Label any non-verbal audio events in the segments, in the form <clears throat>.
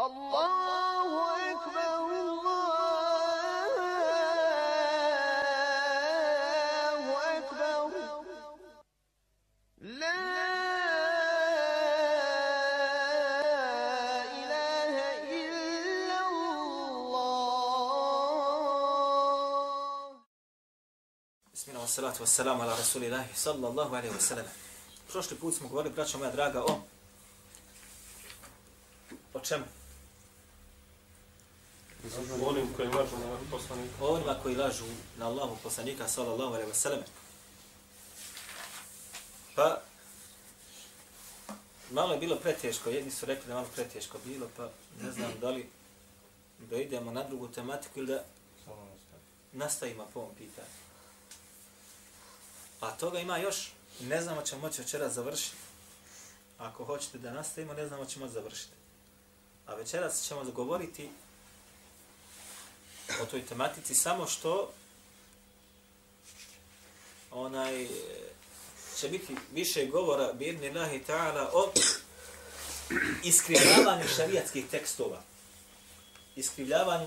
Allahu ekber, Allahu ekber. La ilahe illa Allah. Bismillah, wassalatu wassalamu ala rasulillah sallallahu alaihi wasallam. Prošli put smo govorili, braćo moja draga, o... O čemu? Onim koji lažu na poslanika. Onima koji lažu na Allahu poslanika sallallahu alaihi wasallam. Pa, malo je bilo preteško, jedni su rekli da je malo preteško bilo, pa ne znam da li da idemo na drugu tematiku ili da nastavimo po ovom pitanju. A toga ima još, ne znamo ćemo moći večeras završiti. Ako hoćete da nastavimo, ne znamo ćemo završiti. A večeras ćemo govoriti o toj tematici samo što onaj e, će biti više govora birni lahi ta'ala o iskrivljavanju šarijatskih tekstova. Iskrivljavanju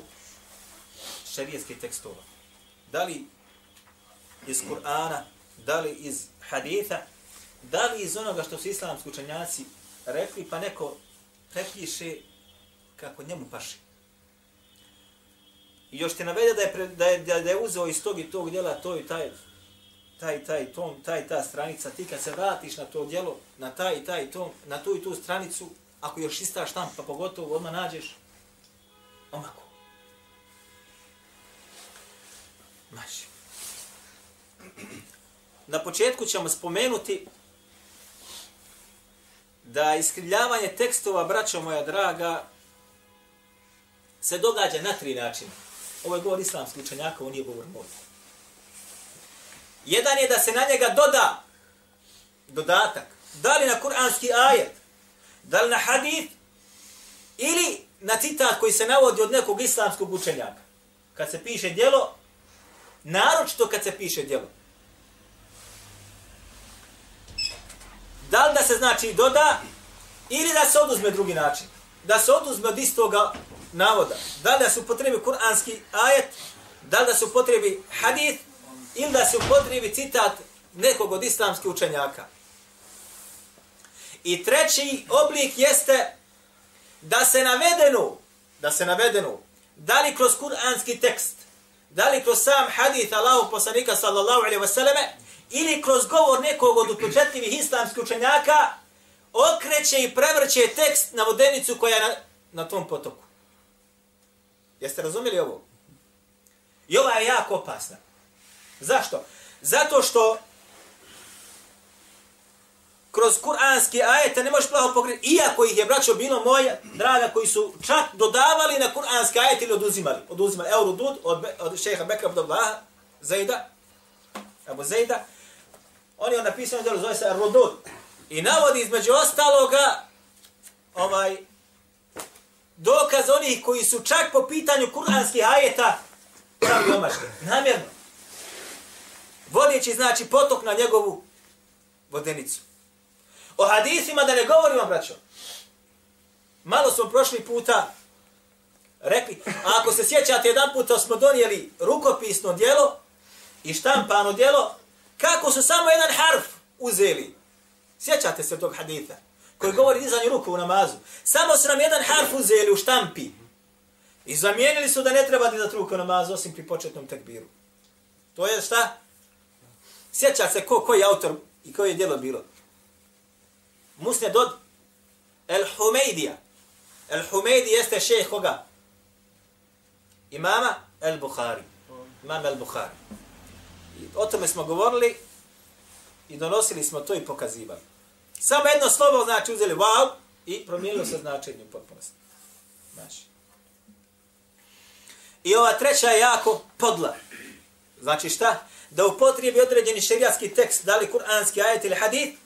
šarijatskih tekstova. Da li iz Kur'ana, da li iz haditha, da li iz onoga što su islamski učenjaci rekli, pa neko prepiše kako njemu paši. I još te navede da je, pre, da je, da je uzeo iz tog i tog djela to i taj, taj, taj tom, taj, ta stranica, ti kad se vratiš na to djelo, na taj i taj tom, na tu i tu stranicu, ako još ista štampa, pogotovo odmah nađeš, omako. Maši. Na početku ćemo spomenuti da iskrivljavanje tekstova, braćo moja draga, se događa na tri načina. Ovo je govor islamski učenjaka, ovo nije govor moj. Jedan je da se na njega doda dodatak. Da li na kuranski ajet, da li na hadith, ili na citat koji se navodi od nekog islamskog učenjaka. Kad se piše djelo, naročito kad se piše djelo. Da li da se znači doda, ili da se oduzme drugi način. Da se oduzme od istoga navoda. Da li da se upotrebi kuranski ajet, da li da se upotrebi hadith, ili da se upotrebi citat nekog od islamskih učenjaka. I treći oblik jeste da se navedenu, da se navedenu, da li kroz kuranski tekst, da li kroz sam hadith Allahu poslanika sallallahu alaihi wasallam, ili kroz govor nekog od upečetljivih islamskih učenjaka, okreće i prevrće tekst na vodenicu koja je na, na tom potoku. Jeste razumjeli ovo? I ova je jako opasna. Zašto? Zato što kroz kuranski ajete ne možeš plaho pogledati, iako ih je braćo bilo moje, draga, koji su čak dodavali na kuranski ajete ili oduzimali. Oduzimali. Evo Rudud od, od šeha Bekra Abdullaha, Zajda, Abu Zajda, on je napisao djelo, zove se Rudud. I navodi između ostaloga ovaj dokaz onih koji su čak po pitanju kuranskih ajeta pravi omaške. Namjerno. Vodeći znači potok na njegovu vodenicu. O hadisima da ne govorimo, braćo. Malo smo prošli puta rekli, a ako se sjećate, jedan puta smo donijeli rukopisno dijelo i štampano dijelo, kako su samo jedan harf uzeli. Sjećate se tog haditha koji govori dizanje ruku u namazu. Samo su nam jedan harf uzeli u štampi i zamijenili su da ne treba dizati ruku u namazu osim pri početnom tekbiru. To je šta? Sjeća se ko, koji autor i koji je djelo bilo. Musne dod El Humeidija. El Humeidi jeste šeh koga? Imama El Bukhari. Imam El Bukhari. I o tome smo govorili i donosili smo to i pokazivali. Samo jedno slovo znači uzeli wow i promijenilo se značenje u potpunosti. Znači. I ova treća je jako podla. Znači šta? Da upotrijebi određeni šerijatski tekst, da li kuranski ajet ili hadith,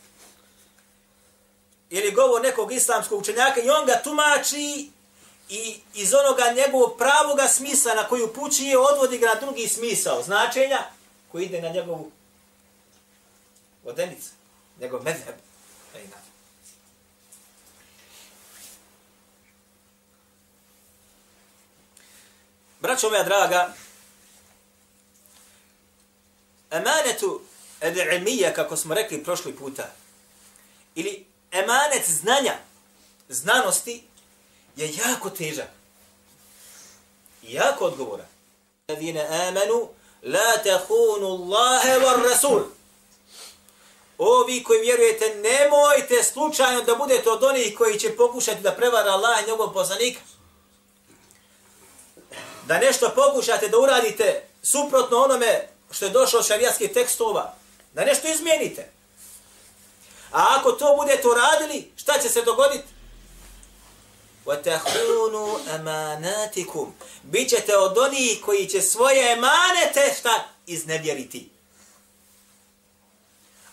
ili govor nekog islamskog učenjaka i on ga tumači i iz onoga njegovog pravoga smisla na koju pući je odvodi ga na drugi smisao značenja koji ide na njegovu vodenicu, njegov medheb. E, Braćo moja draga, emanetu ed'imija, kako smo rekli prošli puta, ili emanet znanja, znanosti, je jako težak. Jako odgovora. Ladine amanu, la tahunu Allahe var Rasul Ovi koji vjerujete, nemojte slučajno da budete od onih koji će pokušati da prevara Allah i njegov poslanika. Da nešto pokušate da uradite suprotno onome što je došlo od šarijatskih tekstova. Da nešto izmijenite. A ako to budete uradili, šta će se dogoditi? وَتَحُونُوا أَمَانَاتِكُمْ Bićete od onih koji će svoje emanete šta iznevjeriti.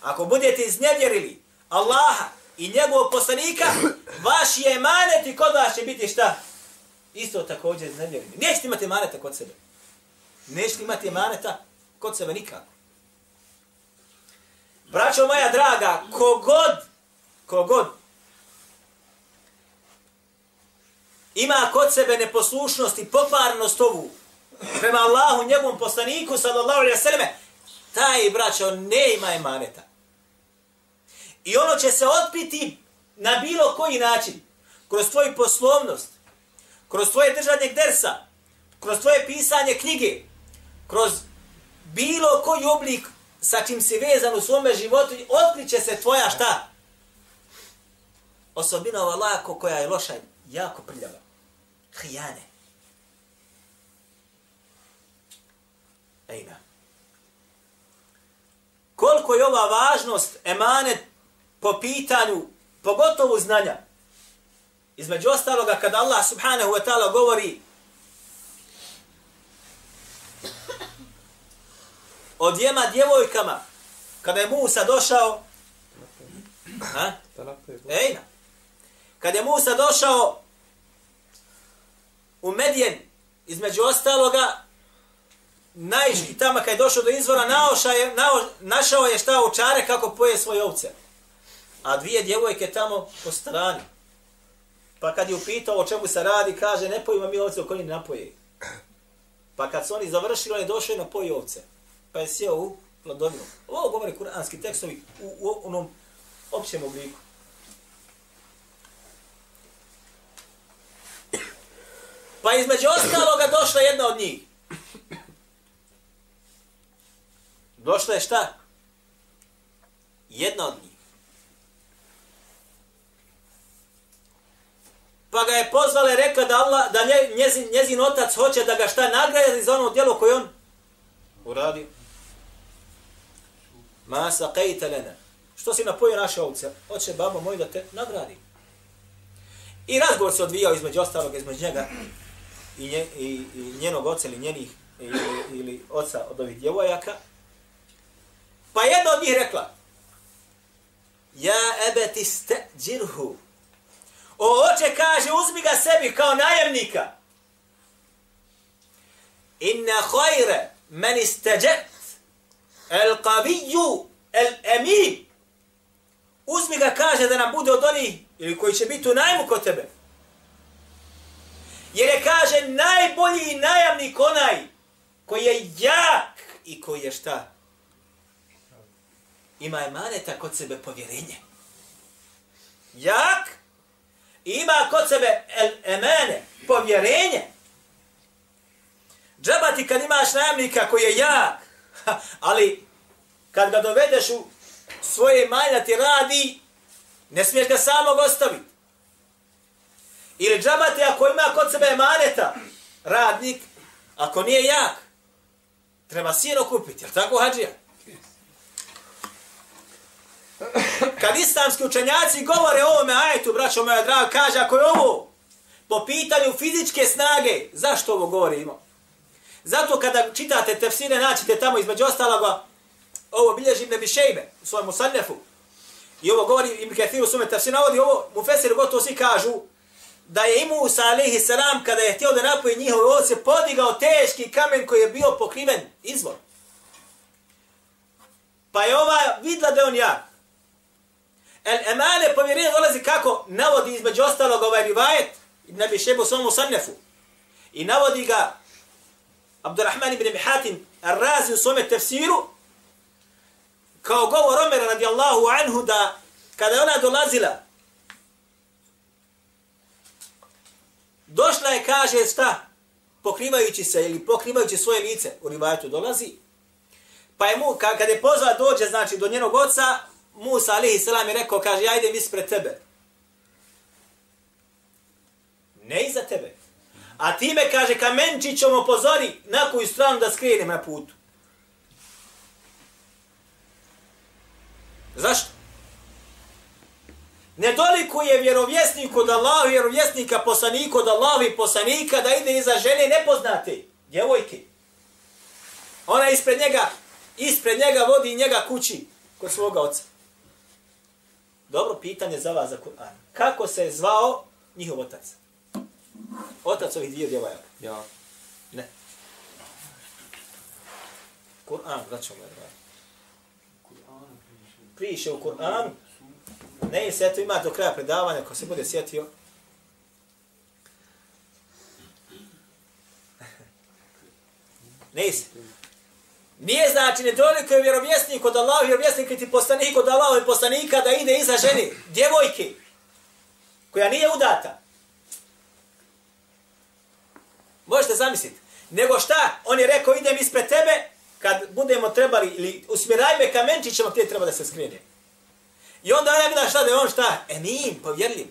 Ako budete iznevjerili Allaha i njegovog poslanika, vaš je emanet i kod vas će biti šta? Isto također iznevjerili. Nećete imati emaneta kod sebe. Nećete imati emaneta kod sebe nikako. Braćo moja draga, kogod, kogod ima kod sebe neposlušnost i pokvarnost ovu prema Allahu, njegovom poslaniku, sallallahu alaihi sallam, taj, braćo, ne ima emaneta. I ono će se otpiti na bilo koji način, kroz tvoju poslovnost, kroz tvoje držanje dersa, kroz tvoje pisanje knjige, kroz bilo koji oblik sa čim si vezan u svome životu, otkriće se tvoja šta? Osobina ova lako koja je loša, jako prljava. Hijane. Ejna. Koliko je ova važnost emanet po pitanju, pogotovo znanja, između ostaloga kada Allah subhanahu wa ta'ala govori o dvijema djevojkama, kada je Musa došao, ha? Ejna. Kada je Musa došao u Medijen, između ostaloga, najži tamo kad je došao do izvora, naoša je, nao, našao je šta u čare kako poje svoje ovce. A dvije djevojke tamo po strani. Pa kad je upitao o čemu se radi, kaže, ne pojima mi ovce o kojim napoje. Pa kad su oni završili, on je došao na poje ovce. Pa je sjeo u hladovinu. Ovo govori kuranski tekstovi u, u onom općem obliku. Pa između ostaloga došla jedna od njih. Došla je šta? Jedna od njih. Pa ga je pozvala i rekla da, Allah, da njezin, njezin otac hoće da ga šta nagradi za ono djelo koje on uradio. Ma sa kajte lena. Što si napojio naše ovce? Hoće babo moj da te nagradi. I razgovor se odvijao između ostalog, između njega i, nje, i, i njenog oca ili njenih ili, ili oca od ovih djevojaka. Pa jedna od njih rekla, Ja ebeti ste džirhu. O oče kaže, uzmi ga sebi kao najemnika. Inna hajre men isteđet el kaviju el emin. Uzmi ga kaže da nam bude od onih ili koji će biti u najmu kod tebe. Jer je kaže najbolji najamnik onaj koji je jak i koji je šta? Ima emaneta kod sebe povjerenje. Jak i ima kod sebe el emene, povjerenje. Džaba ti kad imaš najemnika koji je jak, ali kad ga dovedeš u svoje imanje ti radi, ne smiješ ga samog ostaviti. Ili džabati ako ima kod sebe emaneta, radnik, ako nije jak, treba sino kupiti, jel tako hađija? Kad islamski učenjaci govore o ovome ajetu, braćo moja draga, kaže ako je ovo po pitanju fizičke snage, zašto ovo govorimo? Zato kada čitate tefsire, naćete tamo između ostaloga, ovo bilježi Ibn Bišejbe u svojemu sannefu, i ovo govori Ibn Kathir u svome tefsire, navodi ovo, mu fesir gotovo svi kažu, da je i Musa alaihi salam kada je htio da napoji njihove ovce podigao teški kamen koji je bio pokriven izvor. Pa je ova vidla da je on jak. El emane povjerenje dolazi kako navodi između ostalog ovaj rivajet ne bi šebu svom sannefu. I navodi ga Abdurrahman ibn Mihatim Ar-Razi u svome tefsiru, kao govor Omera radijallahu anhu da kada je ona dolazila, došla je, kaže, šta? Pokrivajući se ili pokrivajući svoje lice, u rivajetu dolazi, pa je mu, kada je pozva dođe, znači, do njenog oca, Musa alaihi salam je rekao, kaže, ja idem ispred tebe. Ne iza tebe. A ti me, kaže, kamenčićom opozori na koju stranu da skrenem na putu. Zašto? Ne dolikuje vjerovjesnik od Allahu, vjerovjesnika poslanika od Allahu i poslanika da ide iza žene nepoznate, djevojke. Ona ispred njega, ispred njega vodi njega kući kod svoga oca. Dobro pitanje za vas za Kur'an. Kako se je zvao njihov otac? Otac ovih dvije djevojaka. Ja. Ne. Kur'an, braćo moje dragi. Priše u Kur'anu. Ne se eto ima do kraja predavanja, ko se bude sjetio. Ne se. Nije znači ne toliko je vjerovjesnik od Allaha, vjerovjesnik niti poslanik kod Allaha i poslanika da ide iza žene, djevojke, koja nije udata. Možete zamisliti. Nego šta? On je rekao, idem ispred tebe, kad budemo trebali, ili usmjeraj me kamenčićima ti treba da se skrine. I onda ona gleda šta da je on šta? Emin, povjerljiv.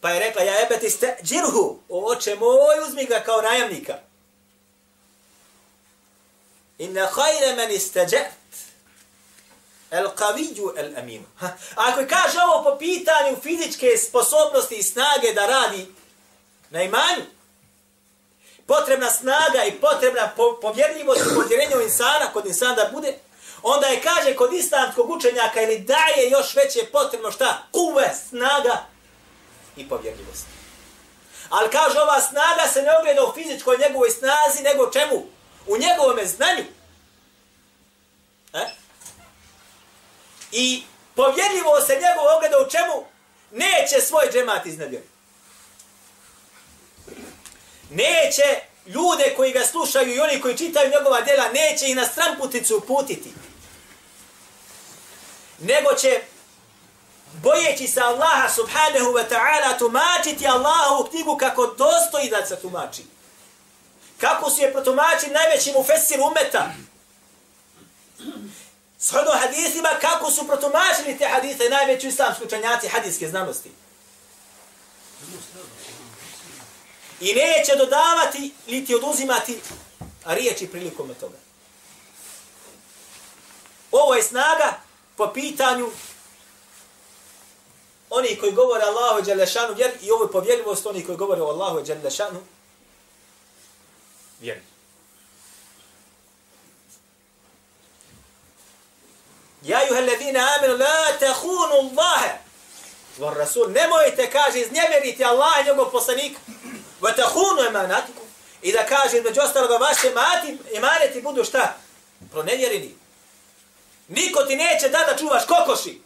Pa je rekla, ja ebe ti ste džirhu, oče moj, uzmi ga kao najamnika. Inna hajre men isteđet, el kavidju el aminu. Ako kaže ovo po pitanju fizičke sposobnosti i snage da radi na imanju, potrebna snaga i potrebna povjerljivost i povjerenje u insana, kod insana da bude, onda je kaže kod islamskog učenjaka ili daje još veće potrebno šta? Kuve, snaga i povjerljivost. Ali kaže ova snaga se ne ogleda u fizičkoj njegovoj snazi, nego čemu? U njegovome znanju. E? I povjerljivo se njegov ogleda u čemu? Neće svoj džemat iznadjeti neće ljude koji ga slušaju i oni koji čitaju njegova djela, neće ih na stramputicu uputiti. Nego će, bojeći se Allaha subhanahu wa ta'ala, tumačiti Allahu knjigu kako dostoji da se tumači. Kako su je protumačili najvećim u fesiru umeta. Shodno hadisima, kako su protumačili te hadise najveći islamski učenjaci hadijske znanosti. I neće dodavati, niti oduzimati riječi prilikom toga. Ovo je snaga po pitanju oni koji govore Allahu Đelešanu vjer i ovo je povjerljivost oni koji govore o Allahu Đelešanu vjeri. Ja juha ledina aminu la tahunu Allahe var rasul. Nemojte, kaže, iznjeveriti Allah i njegov poslanik. Va tahunu emanatiku. I da kaže, među ostaloga, vaše mati, emaneti budu šta? Pronevjereni. Niko ti neće da da čuvaš kokoši.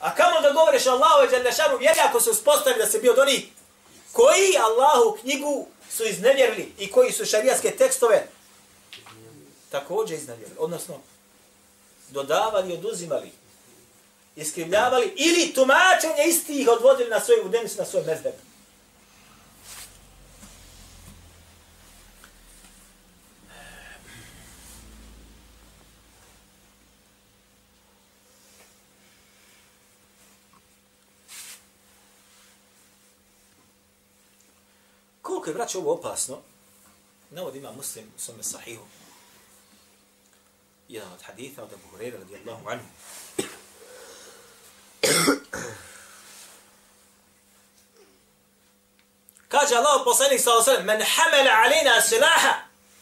A kamo da govoriš Allahu i Đalešanu, vjeri ako se uspostavi da se bio do njih, koji Allahu knjigu su iznevjerili i koji su šarijaske tekstove također iznevjerili. Odnosno, dodavali oduzimali, iskrivljavali ili tumačenje istih odvodili na svoju udenicu, na svoj mezdeb. Koliko je braće ovo opasno, navod ima muslim u svome sahihu. Jedan od haditha od Abu Hurera radijallahu anhu. Kaže Allah poslanik sallallahu alejhi ve sellem: "Men hamala alina silaha,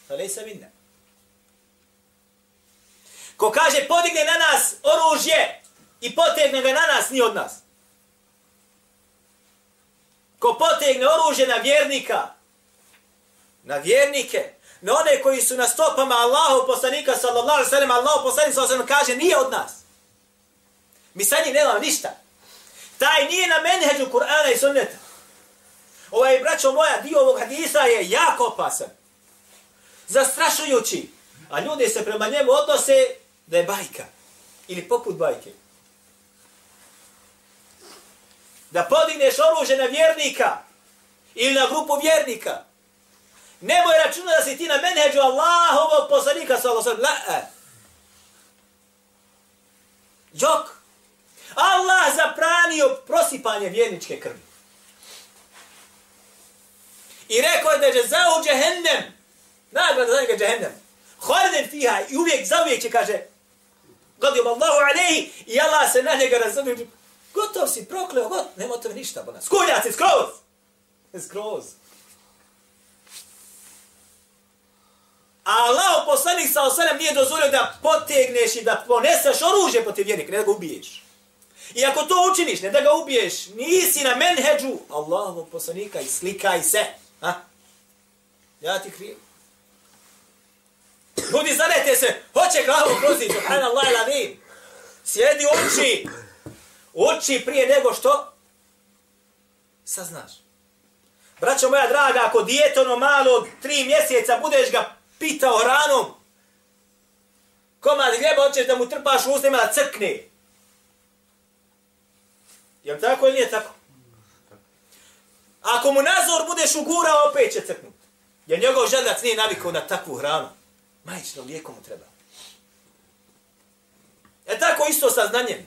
falaysa minna." Ko kaže podigne na nas oružje i potegne ga na nas, ni od nas. Ko potegne oružje na vjernika, na vjernike, na one koji su na stopama Allahu poslanika sallallahu alaihi sallam, Allahu poslanika sallallahu alaihi kaže nije od nas. Mi sa njim nemamo ništa. Taj nije na menheđu Kur'ana i sunneta. Ovaj, braćo moja, dio ovog hadisa je jako opasan. Zastrašujući. A ljudi se prema njemu odnose da je bajka. Ili poput bajke. Da podigneš oružje na vjernika. Ili na grupu vjernika. Nemoj računati da si ti na menheđu Allahovog poslanika sallallahu alejhi ve sellem. Jok. Allah zapranio prosipanje vjerničke krvi. I rekao je da je zao džehennem. Nagrada za njega džehennem. Hvaliden fiha i uvijek zauvijek će kaže Gadim Allahu alaihi i Allah se na njega razumije. Gotov si, prokleo, got, nema tebe ništa. Bona. Skuljac je skroz. Skroz. A Allah poslanik sa osalem nije dozvolio da potegneš i da poneseš oružje protiv vjernika, ne da ga ubiješ. I ako to učiniš, ne da ga ubiješ, nisi na menheđu Allahovog poslanika i slikaj se. Ha? Ja ti krijem. Ljudi zanete se, hoće glavu krozi, subhanallah ila nim. Sjedi uči. Uči prije nego što saznaš. Braćo moja draga, ako dijetono malo od tri mjeseca budeš ga pitao hranom, komad gljeba hoćeš da mu trpaš u ustima da crkne. Jel tako ili nije tako? Ako mu nazor budeš ugurao, opet će crknut. Jer njegov želac nije navikao na takvu hranu. Majčinom lijekom mu treba. E tako isto sa znanjem.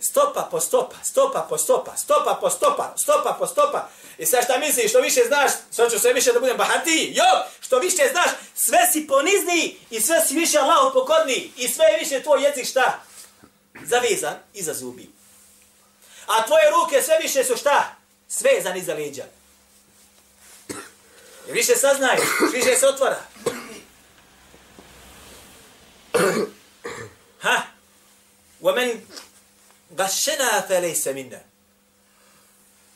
Stopa po stopa, stopa po stopa, stopa po stopa, stopa po stopa. I sad šta misliš, što više znaš, sad ću sve više da budem bahatiji. Jo, što više znaš, sve si ponizniji i sve si više Allahu pokorniji. I sve je više tvoj jezik šta? Zavezan iza zubi. A tvoje ruke sve više su šta? Svezan iza leđa. I više saznaješ, više se otvara. bašena felej se minna.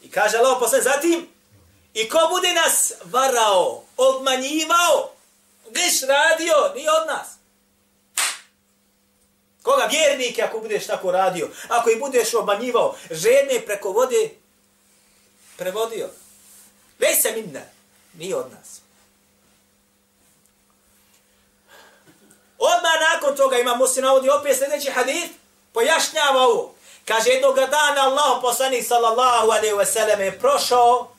I kaže Allah posle zatim, i ko bude nas varao, obmanjivao, viš radio, ni od nas. Koga vjernike ako budeš tako radio, ako i budeš obmanjivao, žene preko vode prevodio. Lej se minna, ni od nas. Odmah nakon toga ima muslim navodi opet sljedeći hadith, pojašnjava ovo. Kaže, jednog dana Allah poslanik sallallahu alaihi ve sellem je prošao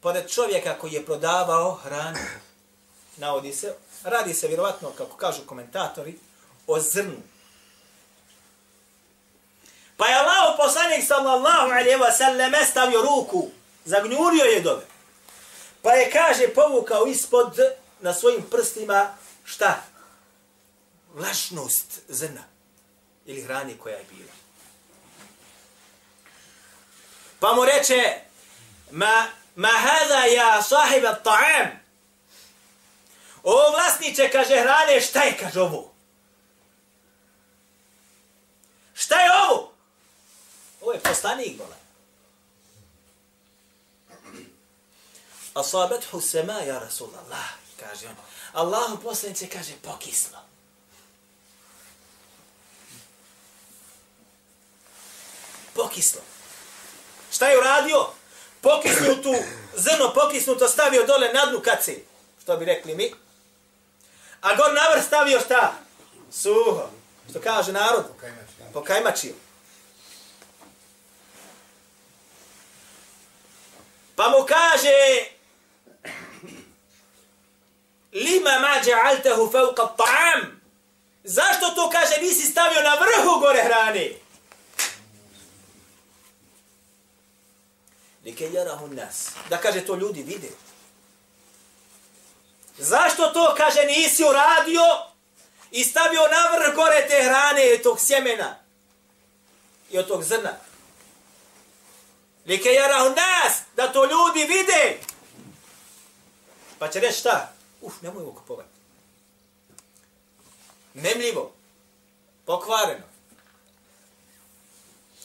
pored čovjeka koji je prodavao hranu. Navodi se, radi se vjerovatno, kako kažu komentatori, o zrnu. Pa je Allah poslanik sallallahu alaihi ve sellem stavio ruku, zagnjurio je dove. Pa je, kaže, povukao ispod na svojim prstima šta? Vlašnost zrna ili hrani koja je bila. Pa mu reče, ma, ma hada ja sahib ta'am. O vlasniče, kaže hrane, šta je, kaže ovo? Šta je ovo? Ovo je poslanik, bola. Asabethu sema, ja Rasulallah, kaže on. Allahu poslanice kaže, pokislo. Pokislo. Šta je uradio? Pokisnutu, zrno pokisnuto stavio dole na dnu kace. Što bi rekli mi? A gor na vrh stavio šta? Suho. Što kaže narod? Pokajmačio. Pa mu kaže Lima ma ja'altahu fawqa at-ta'am? Zašto to kaže nisi stavio na vrhu gore hrane? Like jarahu nas. Da kaže to ljudi vide. Zašto to kaže nisi uradio i stavio na vrh gore te hrane i tog sjemena i od tog zrna? Like jarahu nas. Da to ljudi vide. Pa će reći šta? Uf, nemoj ovo kupovati. Nemljivo. Pokvareno.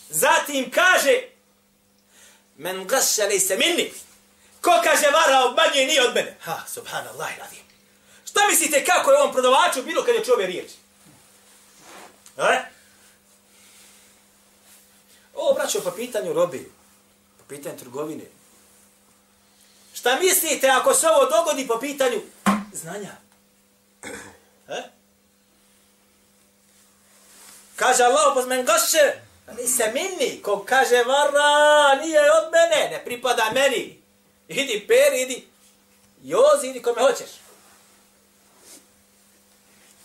Zatim kaže, men gaša lejse minni. Ko kaže vara obmanje nije od mene. Ha, subhanallah i radim. Šta mislite kako je on prodavaču bilo kad je čuo ove riječi? E? Ovo braćo po pitanju robi, po pitanju trgovine. Šta mislite ako se ovo dogodi po pitanju znanja. E? Kaže Allah, pa men gaše, nise minni, ko kaže vara, nije od mene, ne pripada meni. Idi peri, idi, jozi, idi kome hoćeš.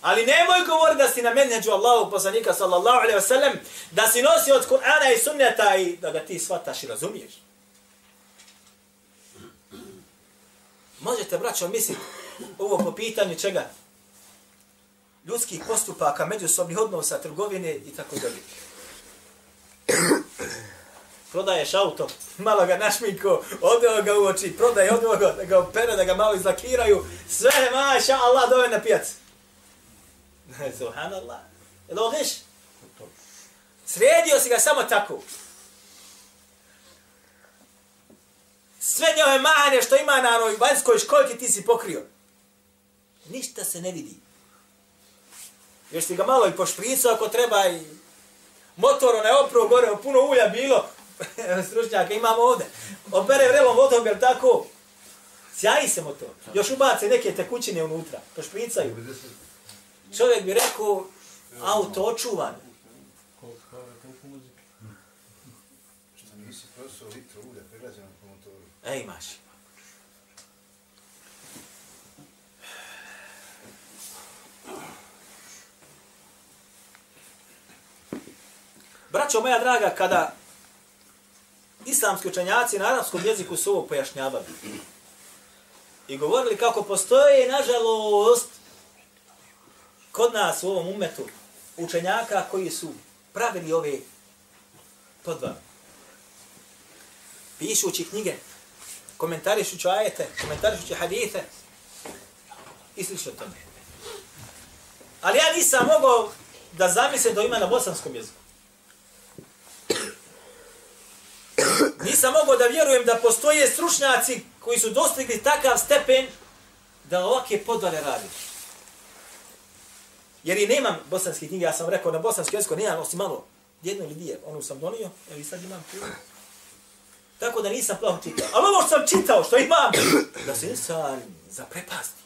Ali nemoj govori da si na menheđu Allahu poslanika sallallahu alaihi wa sallam, da si nosi od Kur'ana i sunneta i da ga ti shvataš i razumiješ. Možete, braćo, misliti ovo po pitanju čega? Ljudskih postupaka, međusobnih odnosa, trgovine i tako dalje. Prodaješ auto, <laughs> malo ga našminko, odveo ga u oči, prodaje, odveo ga, da ga opere, da ga malo izlakiraju, sve, maša Allah, dove na pijac. <laughs> Subhanallah. Je li ovo? Sredio si ga samo tako. Sve njove mahane što ima na onoj vanjskoj školjki ti si pokrio. Ništa se ne vidi. Još si ga malo i pošpricao ako treba i motor onaj opravo gore, puno ulja bilo. <laughs> Stručnjaka imamo ovde. Opere vrelom vodom, jer tako? Sjaji se motor. Još ubace neke tekućine unutra. Pošpricaju. Čovjek bi rekao, auto očuvan. E, imaš. Braćo moja draga, kada islamski učenjaci na arapskom jeziku su ovo pojašnjavali i govorili kako postoje, nažalost, kod nas u ovom umetu učenjaka koji su pravili ove podvane pišući knjige, komentarišući ajete, komentarišući hadite i slično tome. Ali ja nisam mogao da zamislim da ima na bosanskom jeziku. Nisam mogao da vjerujem da postoje stručnjaci koji su dostigli takav stepen da ovakve podvale radi. Jer i nemam bosanske knjige, ja sam rekao na bosanskom jeziku, nemam osim malo, jedno ili dvije, onu sam donio, evo i sad imam tu. Tako da nisam plaho čitao. Ali ovo što sam čitao, što imam, da se insan zaprepasti.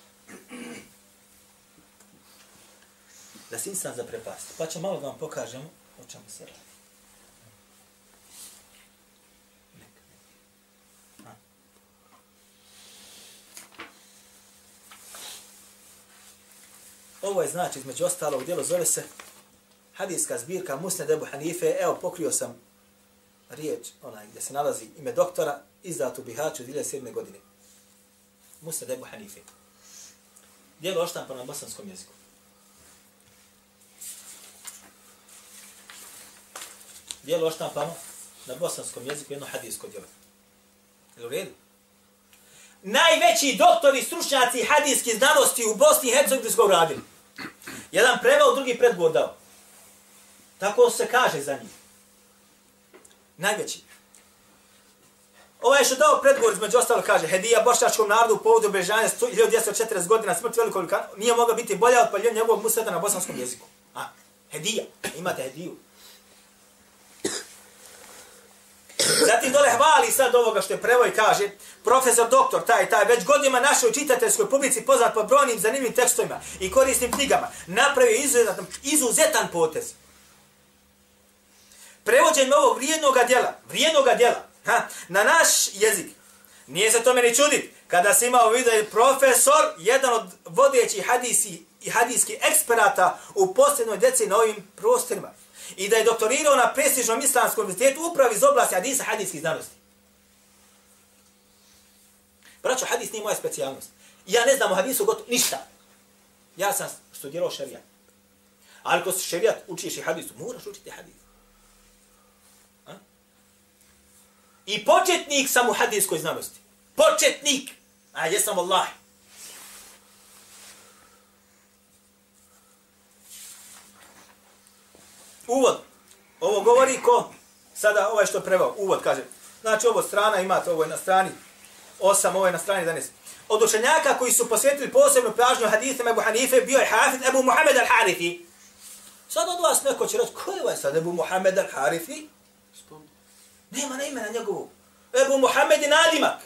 Da se insan zaprepasti. Pa ćemo malo da vam pokažemo o čemu se radi. Ovo je znači, između ostalog, djelo zove se hadijska zbirka Musne Debu Hanife. Evo, pokrio sam riječ, onaj gdje se nalazi ime doktora, izdat u Bihaću 2007. godine. Musne Debu Hanife. Djelo oštampa na bosanskom jeziku. Djelo oštampano na bosanskom jeziku jedno hadijsko djelo. Je u redu? Najveći doktori, stručnjaci hadijske znanosti u Bosni i Hercegovini su uradili. Jedan preveo, drugi predgovor dao. Tako se kaže za njih najveći. Ovaj što dao predgovor između ostalo kaže Hedija bošnjačkom narodu u povodu obrežanja 1240 godina smrt velikog nije mogla biti bolja od paljenja njegovog museta na bosanskom jeziku. A, Hedija, imate Hediju. Zatim dole hvali sad ovoga što je prevoj kaže, profesor doktor, taj, taj, već godinama našoj čitateljskoj publici poznat po brojnim zanimljivim tekstovima i korisnim knjigama, napravio izuzetan, izuzetan potez Prevođenje ovog vrijednog djela, vrijednog djela, ha, na naš jezik. Nije se to meni čudit, kada se imao vidio je profesor, jedan od vodećih hadisi i hadijskih eksperata u posljednoj deci na ovim prostorima. I da je doktorirao na prestižnom islamskom universitetu upravo iz oblasti hadisa hadijskih znanosti. Braćo, hadis nije moja specijalnost. Ja ne znam o hadisu gotovo ništa. Ja sam studirao šerijat. Ali ko se šerijat učiš i hadisu, moraš učiti hadis. I početnik sam u hadijskoj znanosti. Početnik. A jesam Allah. Uvod. Ovo govori ko? Sada ovaj što prevao. Uvod kaže. Znači ovo strana imate, ovo je na strani 8, ovo je na strani 11. Od učenjaka koji su posvetili posebnu pažnju hadithima Ebu Hanife bio je Hafid Ebu Muhammed al-Harifi. Sad od vas neko će reći, ko je ovaj sad Ebu Muhammed al-Harifi? Nema na imena njegovu. Ebu Muhammed je nadimak.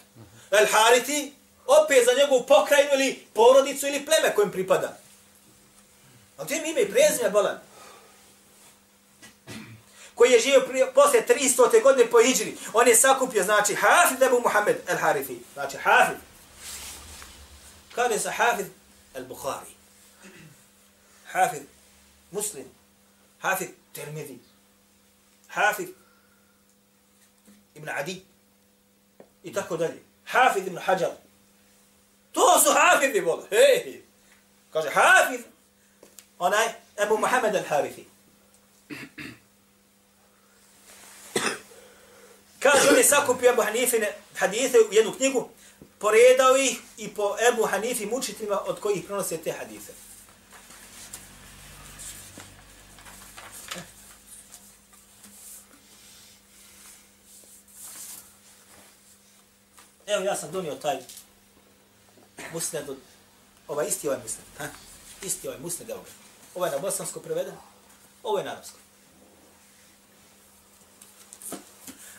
Al-Harithi opet za njegovu pokrajinu ili porodicu ili pleme kojem pripada. A gdje mi ime i prezime bolan? Koji je živio prije, posle 300. godine po Iđri. On je sakupio, znači, Hafid Ebu Muhammed el-Harifi. Znači, Hafid. Kaže se Hafid el-Bukhari. Hafid Muslim. Hafid Termidi. Hafid Ibn Adi. I tako dalje. Hafid Ibn Hajar. To su Hafidi, bol. Hej. Kaže, Hafid. Onaj, Ebu Muhammed al-Harifi. Kaže, on je sakupio Ebu Hanifine hadithe u jednu knjigu, poredao ih i po Ebu Hanifi mučitima od kojih pronose te hadithe. Eh. Evo ja sam donio taj musned, od- ovaj isti ovaj musned, ha? isti ovaj musned, evo ga. Ovaj je na bosansko preveden, ovo je na arabsko.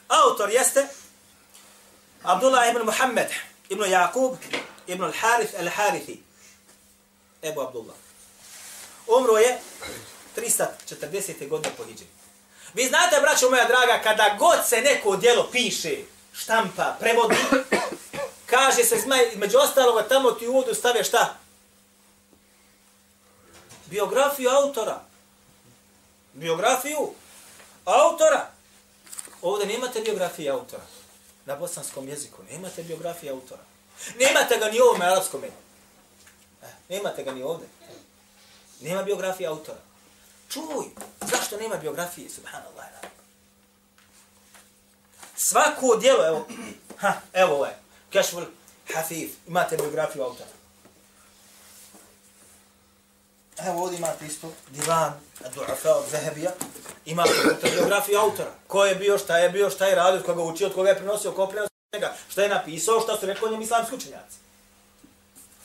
Autor jeste Abdullah ibn Muhammed ibn Jakub ibn al-Harith al-Harithi. Ebu Abdullah. Umro je 340. godine po Hidži. Vi znate, braćo moja draga, kada god se neko djelo piše, štampa, prevodi, <coughs> kaže se, zmaj, među ostaloga, tamo ti u uvodu stave šta? Biografiju autora. Biografiju autora. Ovdje nemate biografije autora. Na bosanskom jeziku nemate biografije autora. Nemate ga ni u ovom arabskom. Eh, nemate ga ni ovdje. Nema biografije autora. Čuj, zašto nema biografije? Subhanallah. Svako dijelo, evo, <clears throat> ha, evo ovaj, je, Kešvul Hafif, imate biografiju autora. Evo ovdje imate isto divan Du'afa od Zahebija. Imate biografiju autora. Ko je bio, šta je bio, šta je radio, od koga učio, od koga je prenosio, ko prenosio njega, šta je napisao, šta su rekli o njem islamski učenjaci.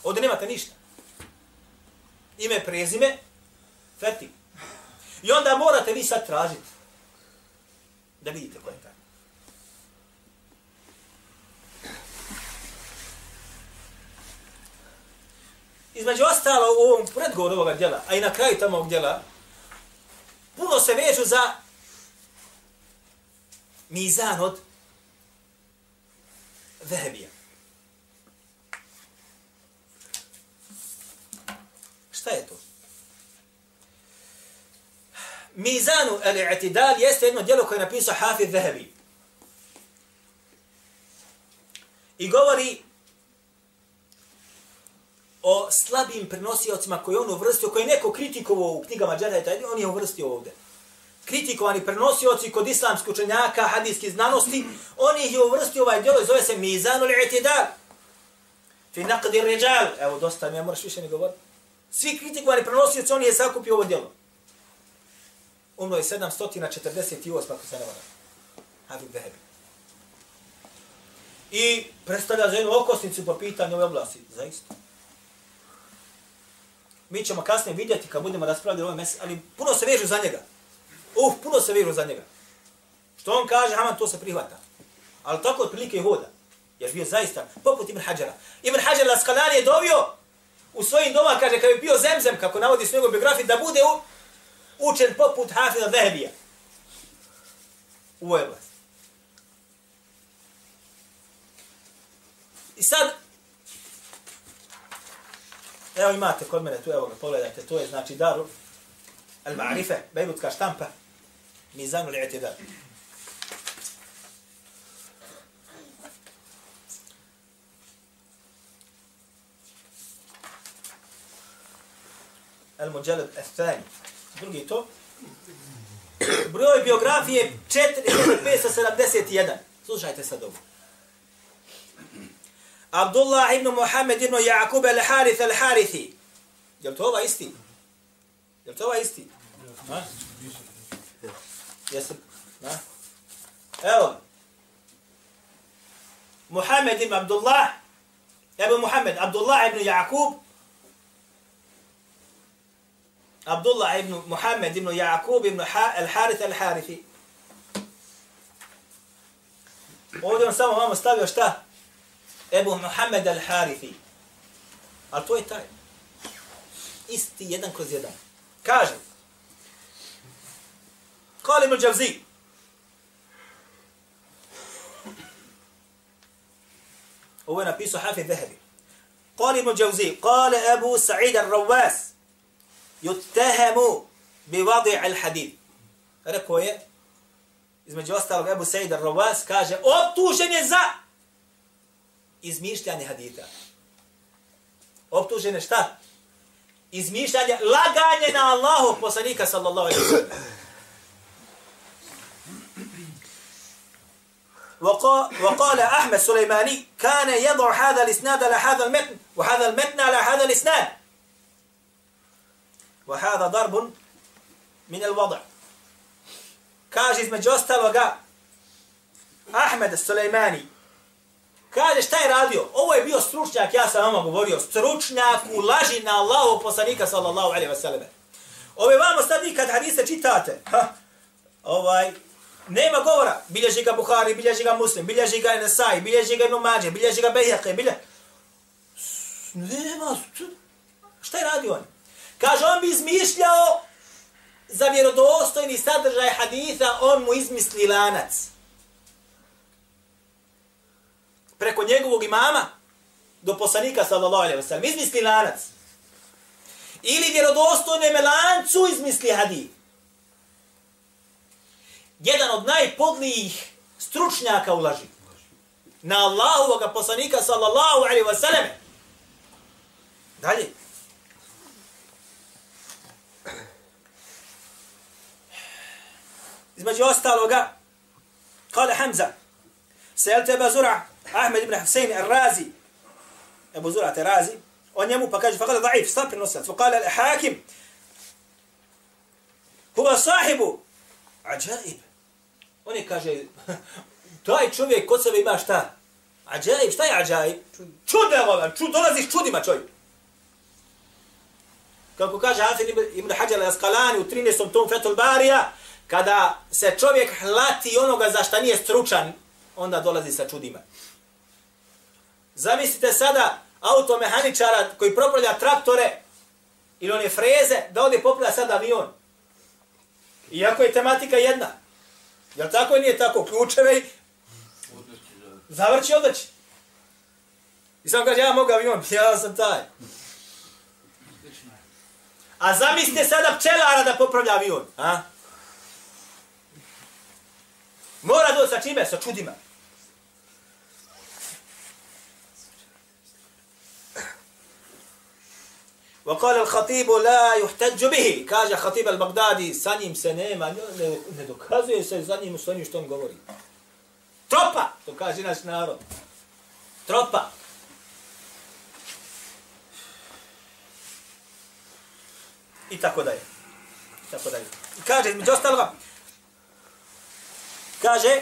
Ovdje nemate ništa. Ime, prezime, feti. I onda morate vi sad tražiti da vidite ko je taj. Između ostalo u ovom predgovoru ovoga djela, a i na kraju tamo ovog djela, puno se vežu za mizan od vehebija. Šta je to? Mizanu al-i'tidal jeste jedno djelo koje je napisao Hafid Vehebi. I govori o slabim prenosiocima koje on uvrstio, koje neko kritikovao u knjigama Džarajta, on je uvrstio ovdje. Kritikovani prenosioci kod islamskih učenjaka, hadijskih znanosti, on ih je uvrstio ovaj djelo i zove se Mizanul i'tidal. Fi naqdi rijal. Evo, dosta mi, ja moraš više ne govoriti. Svi kritikovani prenosioci, on je sakupio ovo djelo. Umro je 748, ako se ne vada. Habib Zahebi. I predstavlja za jednu okosnicu po pitanju ove oblasti. Zaista. Mi ćemo kasnije vidjeti kad budemo raspravljali ove ovome ali puno se vežu za njega. Uf, puno se vežu za njega. Što on kaže, Haman to se prihvata. Ali tako otprilike i hoda. Jer bio zaista, poput Ibn Hajara. Ibn Hajar Laskalani je dovio u svojim doma, kaže, kad je bio zemzem, kako navodi u njegov biografiji, da bude u, učen poput Hafida Zahebija. U ovoj oblasti. I sad, evo imate kod mene, tu evo ga, pogledajte, to je znači daru al-ma'rife, bejrutska štampa, mizanu li'tidal. Al-Mujalad al-Thani. Drugi to. Broj biografije 4571. Slušajte sad ovo. Abdullah ibn Muhammed ibn Jakub al-Harith al-Harithi. Je li to ova isti? Je li to ova isti? Ha? Jesi? Ha? Evo. Muhammed ibn Abdullah. Ebu Muhammed, Abdullah ibn Jakub. Abdullah ibn Muhammed ibn Jakub ibn al-Harith al-Harithi. Ovdje on samo vamo stavio šta? Ebu Muhammed al-Harithi. Ali to je taj. Isti jedan kroz jedan. Kaže. Kali mu Džavzi. Ovo je napisao Hafid Zahebi. Kali mu Džavzi. Kale Ebu Sa'id al-Rawas. Yuttehemu bi vadi al-hadid. Rekao je, između ostalog Ebu Sa'id al-Rawas kaže, optužen je za izmišljanje hadita. Optužen je šta? Izmišljanje, laganje na Allahu poslanika sallallahu alaihi wa sallam. وقال أحمد سليماني كان يضع هذا الإسناد على هذا المتن وهذا المتن على هذا الإسناد وهذا ضرب من الوضع kaže između ostaloga Ahmed Sulejmani kaže šta je radio? Ovo je bio stručnjak, ja sam vama govorio, stručnjak u laži na Allahu poslanika sallallahu alaihi wa sallam. Ove vamo sad vi kad hadise čitate, ha, ovaj, nema govora, bilježi ga Buhari, bilježi ga Muslim, bilježi ga Nesai, bilježi ga Numađe, bilježi ga Bejhaqe, bilježi... Nema, šta je radio on? Kaže, on bi izmišljao za vjerodostojni sadržaj haditha, on mu izmisli lanac. Preko njegovog imama do poslanika, sallallahu alaihi ve sellem. izmisli lanac. Ili vjerodostojne lancu izmisli hadis. Jedan od najpodlijih stručnjaka u laži. Na Allahovog poslanika, sallallahu alaihi ve sellem. Dalje. između ostaloga, kale Hamza, sel tebe Zura, Ahmed ibn Hussein al-Razi, Ebu Zura al-Razi, on njemu pa kaže, fakada daif, slab prenosilac, fakale al-Hakim, huva sahibu, ađaib. On je kaže, <laughs> taj čovjek kod sebe ima šta? Ađaib, šta je ađaib? Čudelovan, čud, dolaziš čudima čovjek. Kako kaže Hafid ibn Hajar al-Asqalani u 13. tom Fethul Barija, kada se čovjek hlati onoga za šta nije stručan, onda dolazi sa čudima. Zamislite sada automehaničara koji propravlja traktore ili one freze, da ovdje popravlja sad avion. Iako je tematika jedna. Jel tako nije tako? Ključeve i zavrći odaći. I sam kaže, ja mogu avion, <laughs> ja sam taj. A zamislite sada pčelara da popravlja avion. A? Mora doći sa čime? Sa čudima. وقال الخطيب لا يحتج به كاجا خطيب البغدادي sa njim se nema ne, ne dokazuje se za njim što što on govori tropa to kaže naš narod tropa i tako dalje i tako dalje i kaže među ostaloga kaže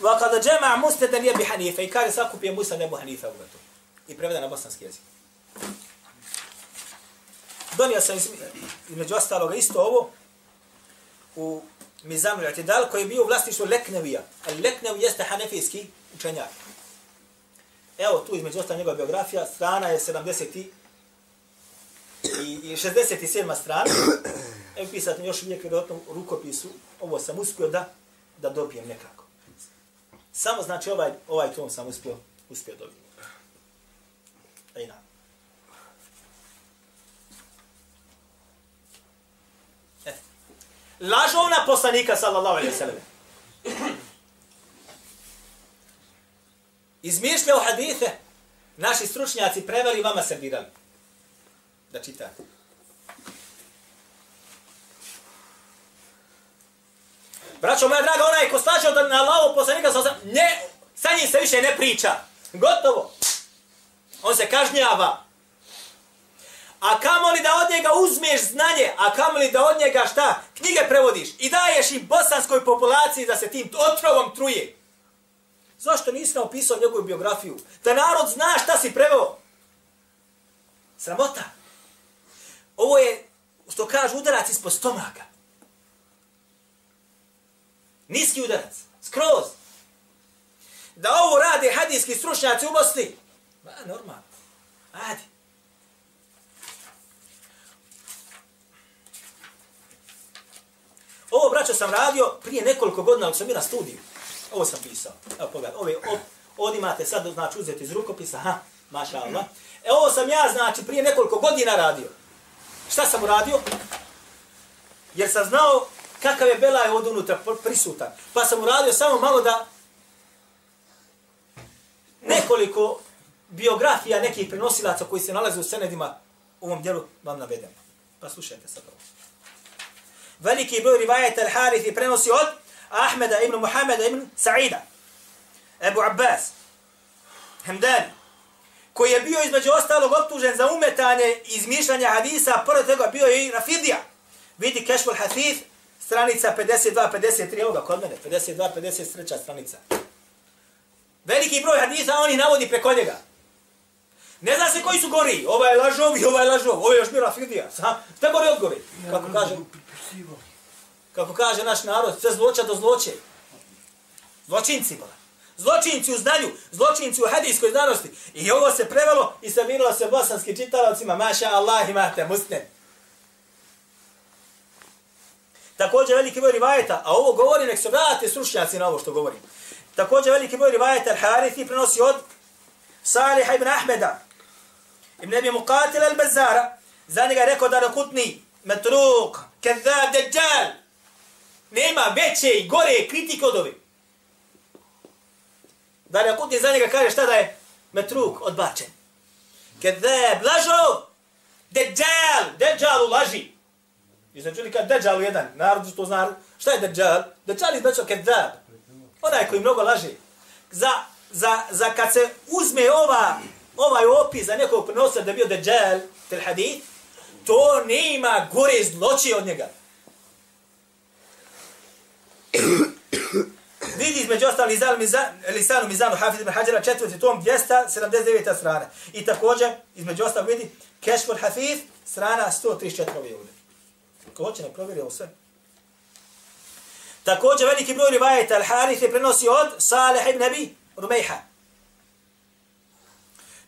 wa kada jama musnad li bi hanifa i kaže sakupio musa nebu hanifa u to i preveda na bosanski jezik donio sam između ostaloga isto ovo u Mizanu I'tidal koji je bio u vlasništvu Leknevija. A Leknev jeste hanefijski učenjak. Evo tu između ostalo njegova biografija, strana je 70 i, i 67. strana. Evo pisati još uvijek vjerojatno u rukopisu. Ovo sam uspio da da dobijem nekako. Samo znači ovaj, ovaj tom sam uspio, uspio dobiti. Ej na. E. Lažovna poslanika, sallallahu alaihi sallam. Izmišljao hadithe, naši stručnjaci preveli vama servirali. Da čitate. Braćo moja draga, onaj ko slaže od na Allahu poslanika sa ne, sa njim se više ne priča. Gotovo. On se kažnjava. A kamo li da od njega uzmeš znanje, a kamo li da od njega šta, knjige prevodiš i daješ i bosanskoj populaciji da se tim otrovom truje. Zašto nisi napisao njegovu biografiju? Da narod zna šta si preveo. Sramota. Ovo je, što kaže, udarac ispod stomaka. Niski udarac. Skroz. Da ovo rade hadijski stručnjaci u Bosni, Ma, normalno. Ajde. Ovo, braćo, sam radio prije nekoliko godina, ali sam bio na studiju. Ovo sam pisao. Evo, pogledaj. Ove, o, ovdje imate sad, znači, uzeti iz rukopisa. Ha, maša Allah. E, ovo sam ja, znači, prije nekoliko godina radio. Šta sam uradio? Jer sam znao kakav je Belaj od unutra prisutan. Pa sam uradio samo malo da nekoliko biografija nekih prenosilaca koji se nalaze u senedima u ovom dijelu vam navedem. Pa slušajte sad ovo. Veliki broj rivajeta al-Harithi prenosi od Ahmeda ibn Muhammeda ibn Sa'ida, Ebu Abbas, Hemdani, koji je bio između ostalog optužen za umetanje izmišljanja hadisa, pored toga bio je i Rafidija. Vidi Kešful Hathith, stranica 52-53, evo ga kod mene, 52-53 stranica. Veliki broj hadisa, on ih navodi preko njega. Ne zna se koji su gori, ova je lažov i ova je lažov, ovo je još bio Rafidija. Šta gori od gori? Kako kaže, kako kaže naš narod, sve zloča do zloće. Zločinci, bola. Zločinci u znanju, zločinci u hadijskoj znanosti. I ovo se prevelo i serviralo se bosanskim čitalavcima. Maša Allah imate musne. Također veliki broj rivajeta, a ovo govori, nek se vrate stručnjaci na ovo što govorim. Također veliki broj rivajeta Al-Harithi prenosi od Salih ibn Ahmeda, ibn Abi Muqatil al-Bazzara, za njega rekao da rakutni, metruk, kezab, deđal, nema veće i gore kritike od ove. Da rakutni za njega kaže šta da je metruk odbačen. Kezab, lažo, deđal, deđal u laži. I sam čuli kad deđal u jedan, narod to zna, šta je deđal? Deđal je znači kezab, onaj koji mnogo laže. Za za, za kad se uzme ova, ovaj opis za nekog prenosa da bio Dajjal, tel hadith, to nema gore zloće od njega. Vidi između ostali Lizanu Mizanu, Lisanu Mizanu Hafiz ibn Hađara, četvrti tom, 279. strana. I također, između ostalo vidi, Kešfur Hafiz, strana 134. ovdje. Ko hoće ne provjeri ovo sve. Također, veliki broj rivajeta, Al-Harith je prenosi od Salih ibn Abi, Rumejha.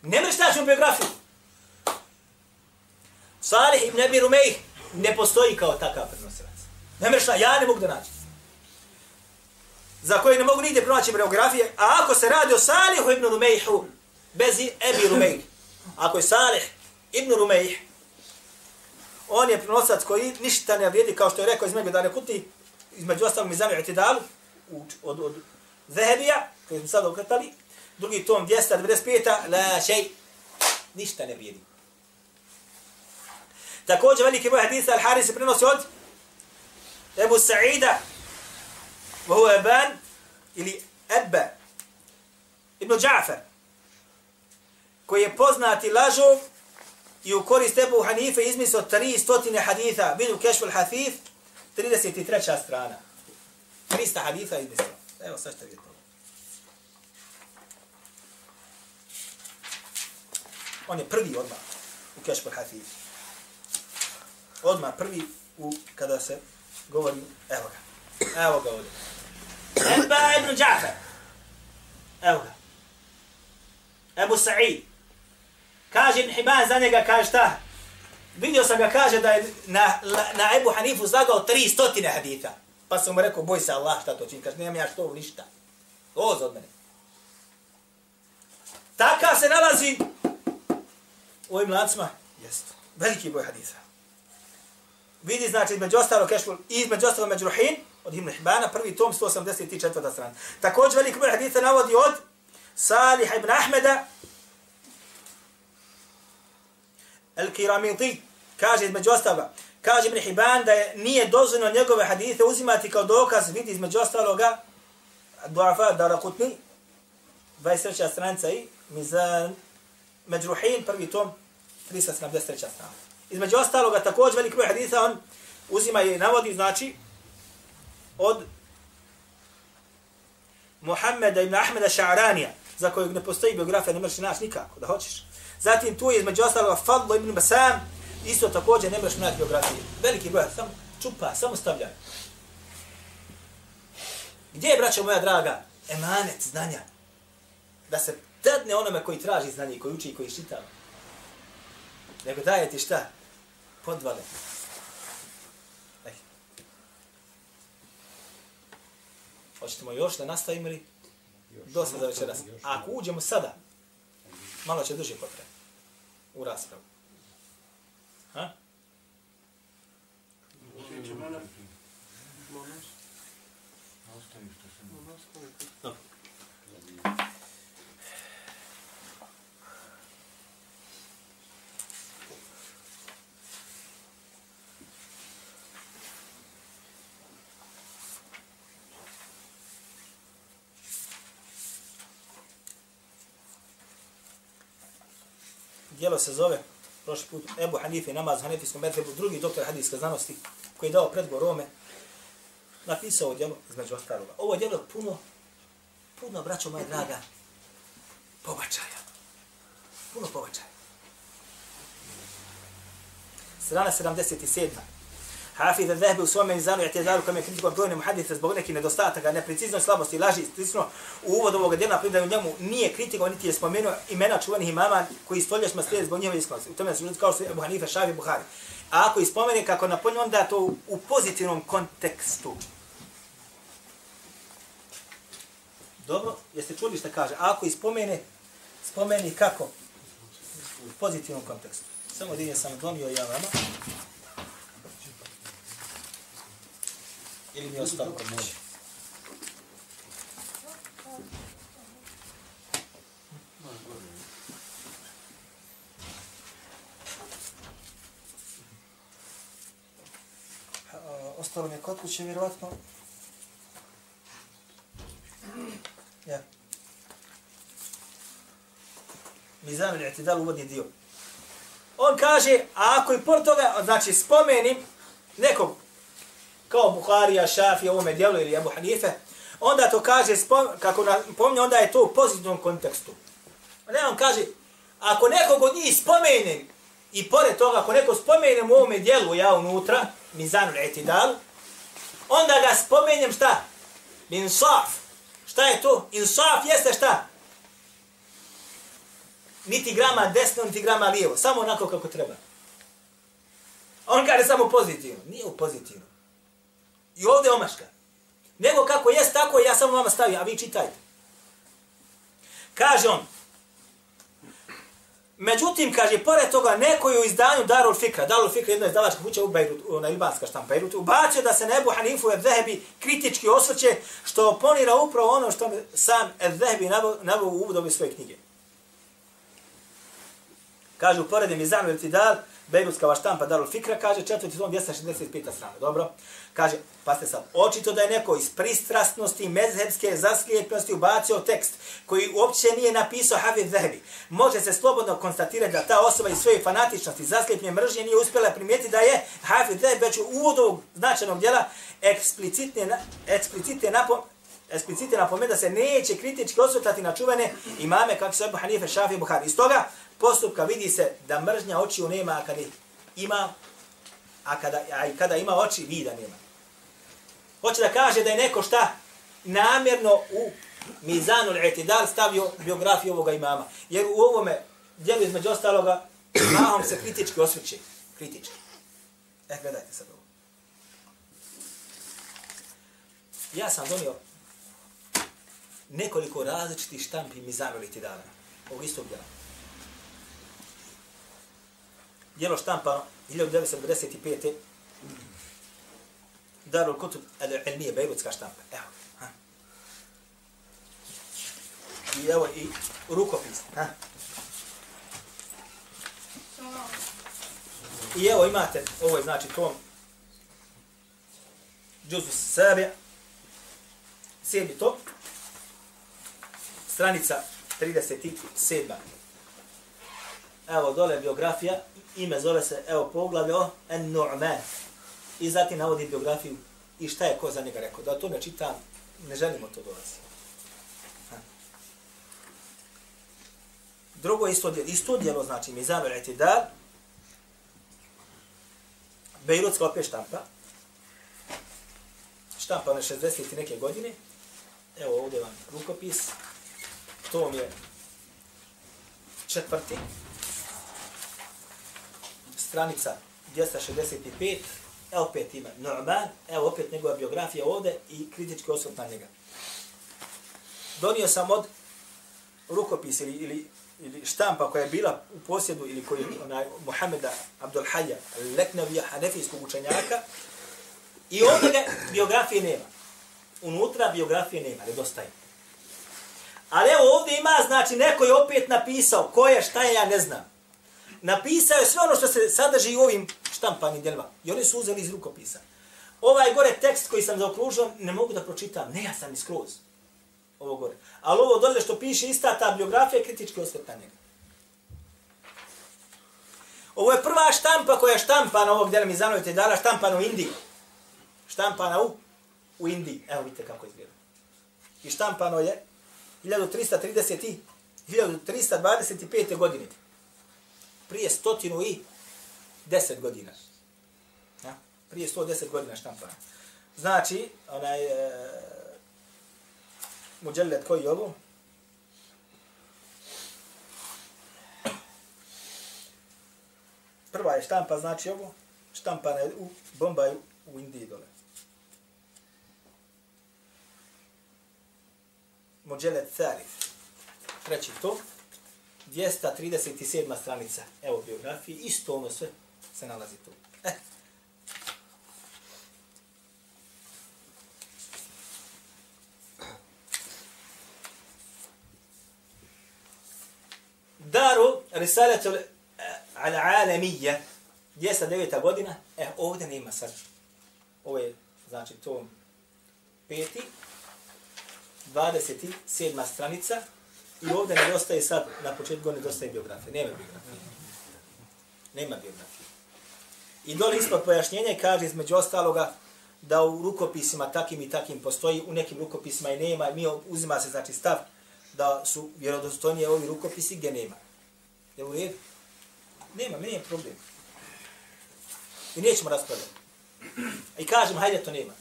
Ne mreš naći u biografiju. Salih ibn Abi Rumejh ne postoji kao takav prenosilac. Ne mreš ja ne mogu da naći. Za koje ne mogu nigdje pronaći biografije, a ako se radi o Salihu ibn Rumejhu, bez Ebi Rumejh, ako je Salih ibn Rumejh, on je prenosac koji ništa ne vrijedi, kao što je rekao između Dane kuti, između ostalog mi zamiju itidalu, od, od Zehebija, koji smo sad okretali, drugi tom 295. La šej, ništa ne vrijedi. Također veliki broj hadisa Al-Haris se prenosi od Ebu Sa'ida, Vahu Eban, ili Ebbe, Ibn Džafer, koji je poznati lažov i u korist Ebu Hanife izmislio 300 haditha, vidu Kešful Hathif, 33. strana. 300 haditha izmislio. Evo, sad ćete vidjeti. On je prvi odmah u Kešful Hafid. Odmah prvi u, kada se govori, evo ga. Evo ga ovdje. Eba ibn Džafer. Evo ga. Ebu Sa'id. Kaže Ibn Hibban za njega, kaže šta? Vidio sam ga, kaže da je na, na Ebu Hanifu zlagao tri stotine haditha. Pa sam mu rekao, boj se Allah šta to čini. Kaže, nemam ja što ništa. Oz od mene. Taka se nalazi u ovim lancima. Jest. Veliki boj hadisa. Vidi, znači, između ostalo kešful, i između ostalo međruhin od Ibn Hibana, prvi tom, 184. strana. Također veliki broj hadisa navodi od Salih ibn Ahmeda, Al-Kiramiti kaže između ostaloga, kaže Ibn Hiban da je nije dozvoljeno njegove hadise uzimati kao dokaz, vidi između ostaloga, Duafa Darakutni, 23. stranca i Mizan Međruhin, prvi tom, 373. strana. Između ostaloga, također veliki broj haditha on uzima i navodi, znači, od Muhammeda ibn Ahmeda Ša'ranija, za kojeg ne postoji biografija, ne možeš naći nikako, da hoćeš. Zatim tu je između ostaloga Fadlo ibn Basam, isto također ne možeš naći biografije. Veliki broj, samo čupa, samo stavlja. Gdje je, braćo moja draga, emanet znanja? Da se dadne onome koji traži znanje, koji uči i koji čitava. Nego daje ti šta? Podvale. Hoćemo još da nastavimo ili? Dosta za večeras. A ako uđemo sada, malo će duže potrebe u raspravu. Ha? Dobro. Djelo se zove, prošli put, Ebu Hanife, namaz u Hanefijskom medrebu, drugi doktor hadijske znanosti, koji je dao predgo Rome, napisao ovo djelo, između ostaloga. Ovo djelo puno, puno, braćo moja draga, pobačaja. Puno pobačaja. Strana 77. Hafiz al-Zahabi u svome izanu i atjezaru kam je kritikovan brojne muhadite zbog nekih nedostataka, nepreciznosti, slabosti, laži, stisno, u uvodu ovoga djela pridaju njemu nije kritikovan, niti je spomenuo imena čuvanih imama koji stoljećima slijede zbog njihove iskrenosti. U tome su ljudi kao što je Ebu Hanife, Šavi, Buhari. A ako ispomene kako napominje, onda to u pozitivnom kontekstu. Dobro, jeste čuli što kaže? A ako ispomene, spomeni kako? U pozitivnom kontekstu. Samo dinje sam donio ja vama. Ili mi je ostalo kod moj. Ostalo mi je kod kuće, vjerovatno. Ja. Nizam ili itidal uvodni dio. On kaže, a ako i por toga, znači spomenim nekog, kao Buharija, Šafija, ovome dijelu ili Abu Hanife, onda to kaže, kako kako pomnje, onda je to u pozitivnom kontekstu. Ne on kaže, ako nekog od njih spomenem, i pored toga, ako neko spomenem u ovome dijelu ja unutra, Mizan ili onda ga spomenem šta? Min saf. Šta je to? Insaf jeste šta? Niti grama desno, niti grama lijevo. Samo onako kako treba. On kaže samo pozitivno. Nije u pozitivno. I ovdje omaška. Nego kako jest tako, ja samo vama stavim, a vi čitajte. Kaže on, Međutim, kaže, pored toga, neko je u izdanju Darul Fikra, Darul Fikra jedna izdavačka kuća u Bejrutu, na Ilbanska štampa Bejrutu, ubacio da se Nebu Hanifu Edzehebi kritički osvrće, što oponira upravo ono što sam Edzehebi nabao u uvodovi svoje knjige. Kaže, uporedim poredim Izanu Iltidal, Beirutska štampa Darul Fikra, kaže, četvrti tom 265. strana, dobro? Kaže, pa ste sad, očito da je neko iz pristrasnosti, mezhebske zaslijepljenosti ubacio tekst koji uopće nije napisao Hafiz Zahebi. Može se slobodno konstatirati da ta osoba iz svoje fanatičnosti, zaslijepnje mržnje nije uspjela primijeti da je Hafiz Zahebi već u uvodu značajnog djela eksplicitne, eksplicitne napom, eksplicite napomenu da se neće kritički osvrtati na čuvene imame kako se Ebu Hanife, Šafi i Buhari. Iz toga postupka vidi se da mržnja očiju nema, a kada ima, a kada, a kada ima oči, vida nema. Hoće da kaže da je neko šta namjerno u Mizanu al-Itidal stavio biografiju ovoga imama. Jer u ovome djelu između ostaloga imamom se kritički osvrće. Kritički. E, gledajte sad ovo. Ja sam donio nekoliko različitih štampi Mizanu al-Itidala. Ovog istog djela. Djelo štampano 1995. Darul Kutub al-Ilmije, Bejrutska štampa. Evo. Ha. I evo i rukopis. Ha. I evo imate, ovo je znači tom Džuzu sebe, sedmi tom, stranica 37. Evo dole biografija, ime zove se, evo poglavlje o En-Nu'man. I zatim navodi biografiju i šta je ko za njega rekao. Da to ne čitam, ne želimo to dolazi. Drugo isto djelo, isto djelo znači mi zamerajte da Bejrutska opet štampa. Štampa na 60. neke godine. Evo ovdje vam rukopis. To vam je četvrti, stranica 265, evo opet ima Norman, evo opet njegova biografija ovde i kritički osvrt na njega. Donio sam od rukopis ili, ili, ili štampa koja je bila u posjedu ili koji onaj Muhameda Abdul Hayya, Leknevija, Hanefijskog učenjaka, i ovdje ga biografije nema. Unutra biografije nema, nedostaje. Ali evo ovdje ima, znači, neko je opet napisao ko je, šta je, ja ne znam. Napisao je sve ono što se sadrži u ovim štampanim djelima. I oni su uzeli iz rukopisa. Ovaj gore tekst koji sam zaokružio, ne mogu da pročitam. Ne, ja sam iskroz. Ovo gore. Ali ovo dole što piše ista ta biografija je kritički osvrt na njega. Ovo je prva štampa koja je štampana ovog djela mi zanovite dala štampana u Indiji. Štampana u, u Indiji. Evo vidite kako izgleda. I štampano je 1330 i 1325. godine. Prije stotinu i deset godina. Ja? Prije 110 godina štampana. Znači, onaj, e, muđellet koji je ovo? Prva je štampa, znači ovo, štampana je u Bombaju u Indiji dole. Muđelet Thalif. Treći to. 237. stranica. Evo biografije. Isto ono sve se nalazi tu. E. Eh. Daru Risaletul Al-Alamiyya 209. godina. E, ovdje nema sad. Ovo je, znači, to peti, 27. stranica i ovdje nedostaje sad, na početku nedostaje biografije. Nema biografije. Nema biografije. I dole ispod pojašnjenja kaže između ostaloga da u rukopisima takim i takim postoji, u nekim rukopisima i nema, mi uzima se znači stav da su vjerodostojnije ovi rukopisi gdje nema. Je u redu? Nema, nema problem. I nećemo raspravljati. I kažem, hajde, to nema.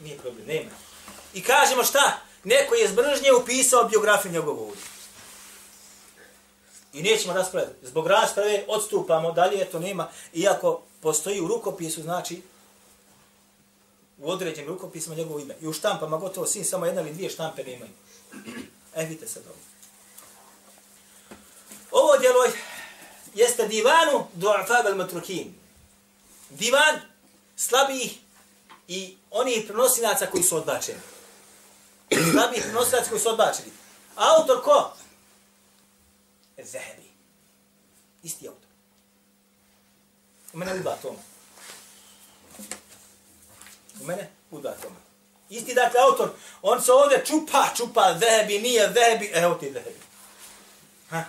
Nije problem, nema. I kažemo šta? Neko je zbržnje upisao biografiju njegovu ovdje. I nećemo raspravljati. Zbog rasprave odstupamo, dalje to nema. Iako postoji u rukopisu, znači, u određenim rukopisima njegovo ime. I u štampama gotovo sin samo jedna ili dvije štampe nemaju. E, vidite sad ovo. Ovo djelo jeste divanu du'afab al-matrukin. Divan slabih i onih prenosilaca koji su odbačeni. Slabih prenosilaca koji su odbačeni. Autor ko? Zahebi. Isti autor. U mene udba toma. U mene udba toma. Isti dakle autor, on se ovdje čupa, čupa, Zahebi, nije Zahebi, e, evo ti Zahebi. Ha?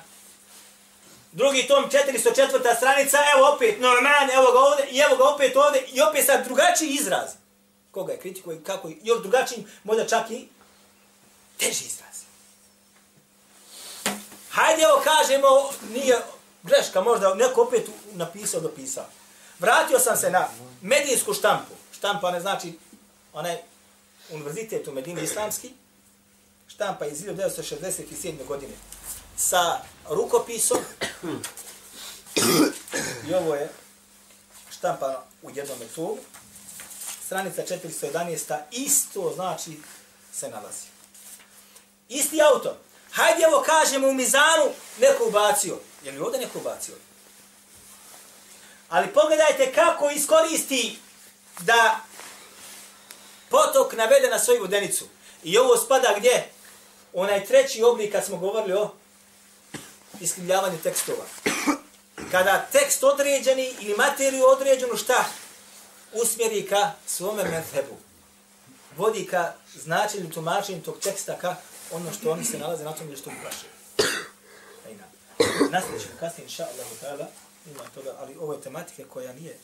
Drugi tom, 404. stranica, evo opet Norman, evo ga ovdje, i evo ga opet ovdje, i opet sad drugačiji izraz. Koga je kritikuje, kako je, još drugačiji, možda čak i teži izraz. Hajde, evo kažemo, nije greška, možda neko opet napisao, dopisao. Vratio sam se na medijsku štampu. Štampa ne znači onaj univerzitet u Medini islamski. Štampa iz 1967. godine. Sa rukopisom. I ovo je štampa u jednom tomu. Stranica 411. Isto znači se nalazi. Isti autor. Hajde evo kažemo u mizanu neko ubacio. Je li ovdje neko ubacio? Ali pogledajte kako iskoristi da potok navede na svoju vodenicu. I ovo spada gdje? Onaj treći oblik kad smo govorili o iskrivljavanju tekstova. Kada tekst određeni ili materiju određenu šta? Usmjeri ka svome methebu. Vodi ka značenju tumačenju tog teksta ka ono što oni se nalaze na tom je što uprašaju. Nastavit ćemo kasnije, inša Allah, ima toga, ali ovo je tematike koja nije